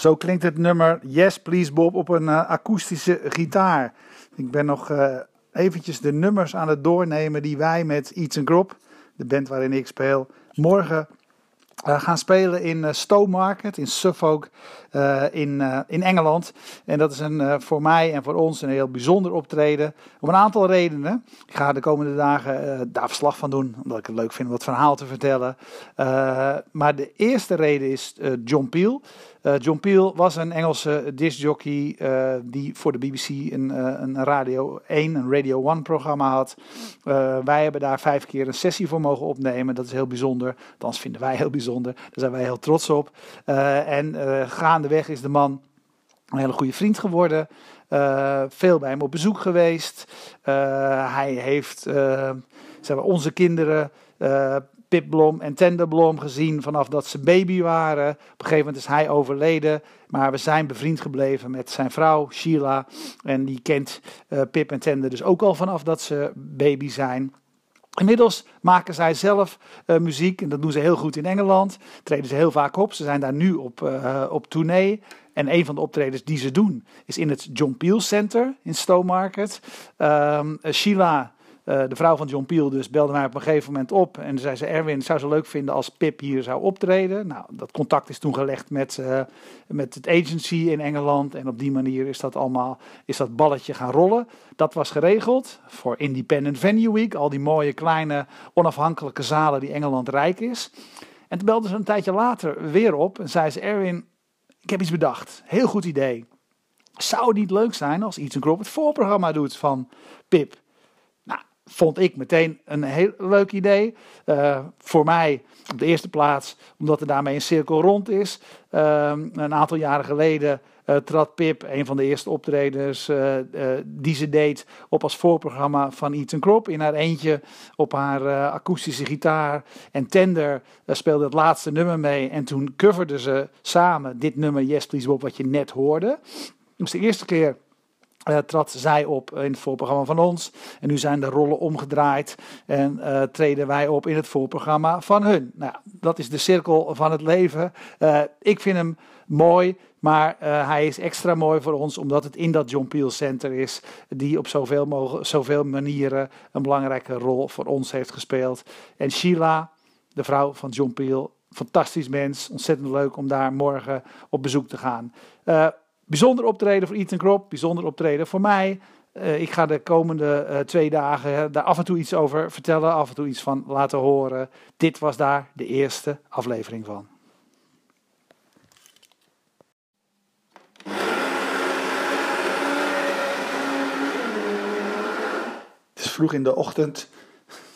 Zo klinkt het nummer Yes Please Bob op een uh, akoestische gitaar. Ik ben nog uh, eventjes de nummers aan het doornemen die wij met Eats Grop, de band waarin ik speel, morgen uh, gaan spelen in uh, Stowe Market in Suffolk uh, in, in Engeland. En dat is een, voor mij en voor ons een heel bijzonder optreden. Om een aantal redenen. Ik ga de komende dagen daar verslag van doen, omdat ik het leuk vind om wat verhaal te vertellen. maar de eerste reden is John Peel. John Peel was een Engelse discjockey die voor de BBC een, een Radio 1, een Radio 1 programma had. wij hebben daar vijf keer een sessie voor mogen opnemen. Dat is heel bijzonder. Althans vinden wij heel bijzonder. Daar zijn wij heel trots op. en gaandeweg is de man een hele goede vriend geworden. veel bij hem op bezoek geweest. hij heeft zeg maar, onze kinderen Pip Blom en Tender Blom gezien vanaf dat ze baby waren. Op een gegeven moment is hij overleden. Maar we zijn bevriend gebleven met zijn vrouw Sheila. En die kent uh, Pip en Tender dus ook al vanaf dat ze baby zijn. Inmiddels maken zij zelf uh, muziek en dat doen ze heel goed in Engeland. Treden ze heel vaak op. Ze zijn daar nu op, uh, op tournee. En een van de optredens die ze doen is in het John Peel Center in Stowmarket. Um, Sheila uh, de vrouw van John Peel dus belde mij op een gegeven moment op en zei ze: Erwin, zou ze leuk vinden als Pip hier zou optreden? Nou, dat contact is toen gelegd met, uh, met het agency in Engeland en op die manier is dat allemaal, is dat balletje gaan rollen. Dat was geregeld voor Independent Venue Week, al die mooie kleine onafhankelijke zalen die Engeland rijk is. En toen belde ze een tijdje later weer op en zei ze: Erwin, ik heb iets bedacht, heel goed idee. Zou het niet leuk zijn als iets een Crop het voorprogramma doet van Pip? Vond ik meteen een heel leuk idee. Uh, voor mij op de eerste plaats, omdat er daarmee een cirkel rond is. Uh, een aantal jaren geleden uh, trad Pip, een van de eerste optredens die ze deed, op als voorprogramma van Ethan Crop. In haar eentje op haar akoestische gitaar. En Tender speelde het laatste nummer mee. En toen coverden ze samen dit nummer Yes Please Bob, wat je net hoorde. Was de eerste keer uh, trad zij op in het voorprogramma van ons. En nu zijn de rollen omgedraaid en uh, treden wij op in het voorprogramma van hun. Nou, dat is de cirkel van het leven. Uh, ik vind hem mooi, maar hij is extra mooi voor ons omdat het in dat John Peel Center is, die op zoveel, zoveel manieren een belangrijke rol voor ons heeft gespeeld. En Sheila, de vrouw van John Peel, fantastisch mens, ontzettend leuk om daar morgen op bezoek te gaan. Bijzonder optreden voor Ethan Crop, bijzonder optreden voor mij. Uh, ik ga de komende uh, twee dagen daar af en toe iets over vertellen, af en toe iets van laten horen. Dit was daar de eerste aflevering van. Het is vroeg in de ochtend.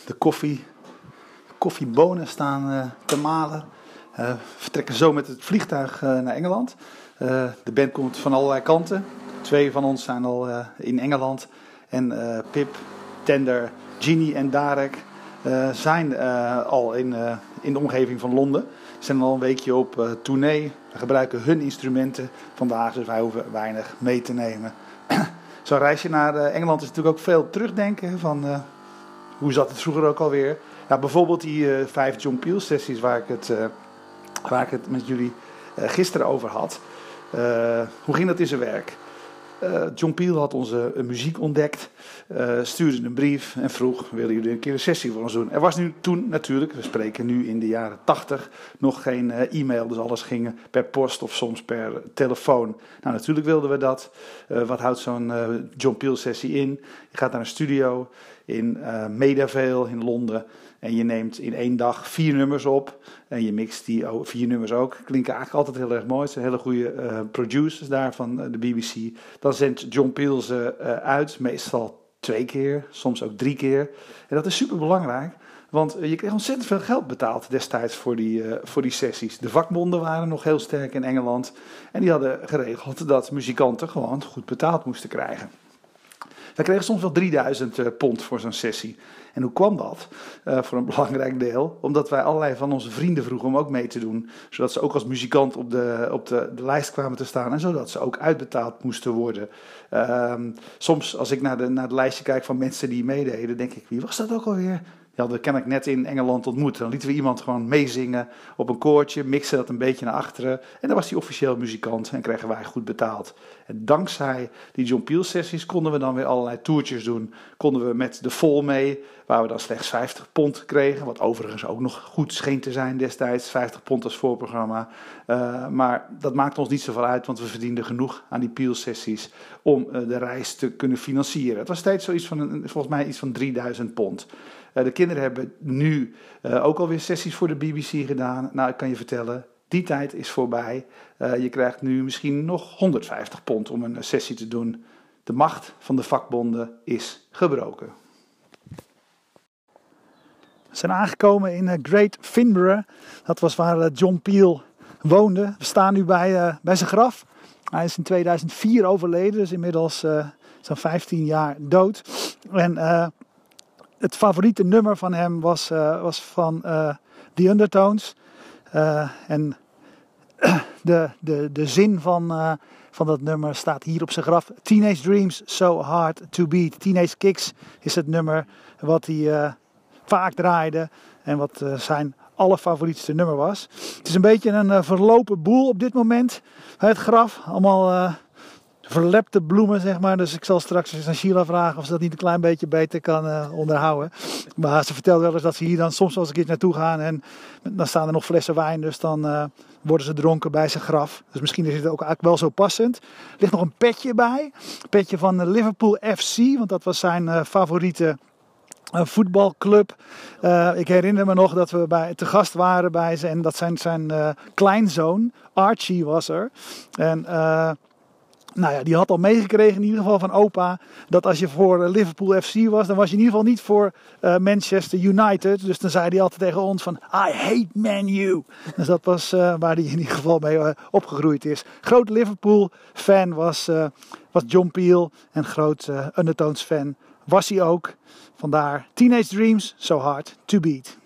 De koffie, koffiebonen staan uh, te malen. We vertrekken zo met het vliegtuig naar Engeland. Uh, de band komt van allerlei kanten. Twee van ons zijn al in Engeland. En Pip, Tender, Genie en Darek zijn al in, in de omgeving van Londen. Ze zijn al een weekje op tournee. We gebruiken hun instrumenten vandaag, dus wij hoeven weinig mee te nemen. Zo'n reisje naar Engeland is natuurlijk ook veel terugdenken van hoe zat het vroeger ook alweer. Ja, bijvoorbeeld die vijf John Peel sessies waar ik het, waar ik het met jullie gisteren over had. Uh, hoe ging dat in zijn werk? Uh, John Peel had onze muziek ontdekt, stuurde een brief en vroeg: willen jullie een keer een sessie voor ons doen? Er was nu toen natuurlijk, we spreken nu in de jaren 80, nog geen e-mail, dus alles ging per post of soms per telefoon. Nou, natuurlijk wilden we dat. wat houdt zo'n John Peel sessie in? Je gaat naar een studio in Maidavale in Londen. En je neemt in één dag vier nummers op. En je mixt die vier nummers ook. Klinken eigenlijk altijd heel erg mooi. Het zijn hele goede uh, producers daar van eh, de BBC. Dan zendt John Peel ze uh, uit. Meestal twee keer, soms ook drie keer. En dat is super belangrijk. Want je kreeg ontzettend veel geld betaald destijds voor die, uh, voor die sessies. De vakbonden waren nog heel sterk in Engeland. En die hadden geregeld dat muzikanten gewoon goed betaald moesten krijgen. Wij kregen soms wel 3000 pond voor zo'n sessie. En hoe kwam dat? Uh, voor een belangrijk deel. Omdat wij allerlei van onze vrienden vroegen om ook mee te doen. Zodat ze ook als muzikant op de, op de, de lijst kwamen te staan. En zodat ze ook uitbetaald moesten worden. Uh, soms als ik naar de, naar het lijstje kijk van mensen die meededen, denk ik, wie was dat ook alweer? Die hadden we kennelijk net in Engeland ontmoet. Dan lieten we iemand gewoon meezingen op een koortje, mixen dat een beetje naar achteren. En dan was hij officieel muzikant en kregen wij goed betaald. En dankzij die John Peel sessies konden we dan weer allerlei toertjes doen. Konden we met de vol mee, waar we dan slechts 50 pond kregen. Wat overigens ook nog goed scheen te zijn destijds. 50 pond als voorprogramma. Uh, maar dat maakt ons niet zoveel uit, want we verdienden genoeg aan die Peel sessies om uh, de reis te kunnen financieren. Het was steeds zoiets van, een, volgens mij iets van 3000 pond. Uh, de kinderen hebben nu ook alweer sessies voor de BBC gedaan. Nou, ik kan je vertellen, die tijd is voorbij. Uh, je krijgt nu misschien nog 150 pond om een sessie te doen. De macht van de vakbonden is gebroken. We zijn aangekomen in Great Finborough. Dat was waar John Peel woonde. We staan nu bij, bij zijn graf. Hij is in 2004 overleden, dus inmiddels zo'n 15 jaar dood. En het favoriete nummer van hem was, was van The Undertones. en de, de, de zin van, van dat nummer staat hier op zijn graf. Teenage Dreams, So Hard to Beat. Teenage Kicks is het nummer wat hij vaak draaide. En wat zijn allerfavorietste nummer was. Het is een beetje een verlopen boel op dit moment. Het graf, allemaal verlepte bloemen, zeg maar. Dus ik zal straks eens aan Sheila vragen of ze dat niet een klein beetje beter kan uh, onderhouden. Maar ze vertelt wel eens dat ze hier dan soms eens een keer naartoe gaan. En dan staan er nog flessen wijn, dus dan worden ze dronken bij zijn graf. Dus misschien is het ook eigenlijk wel zo passend. Er ligt nog een petje bij. Een petje van Liverpool FC, want dat was zijn favoriete voetbalclub. Ik herinner me nog dat we bij, te gast waren bij ze. En dat zijn zijn kleinzoon, Archie was er. En uh, nou ja, die had al meegekregen in ieder geval van opa. Dat als je voor Liverpool FC was, dan was je in ieder geval niet voor Manchester United. Dus dan zei hij altijd tegen ons van, I hate Man U. Dus dat was waar hij in ieder geval mee opgegroeid is. Groot Liverpool fan was, was John Peel. En groot Undertones fan was hij ook. Vandaar Teenage Dreams, So Hard to Beat.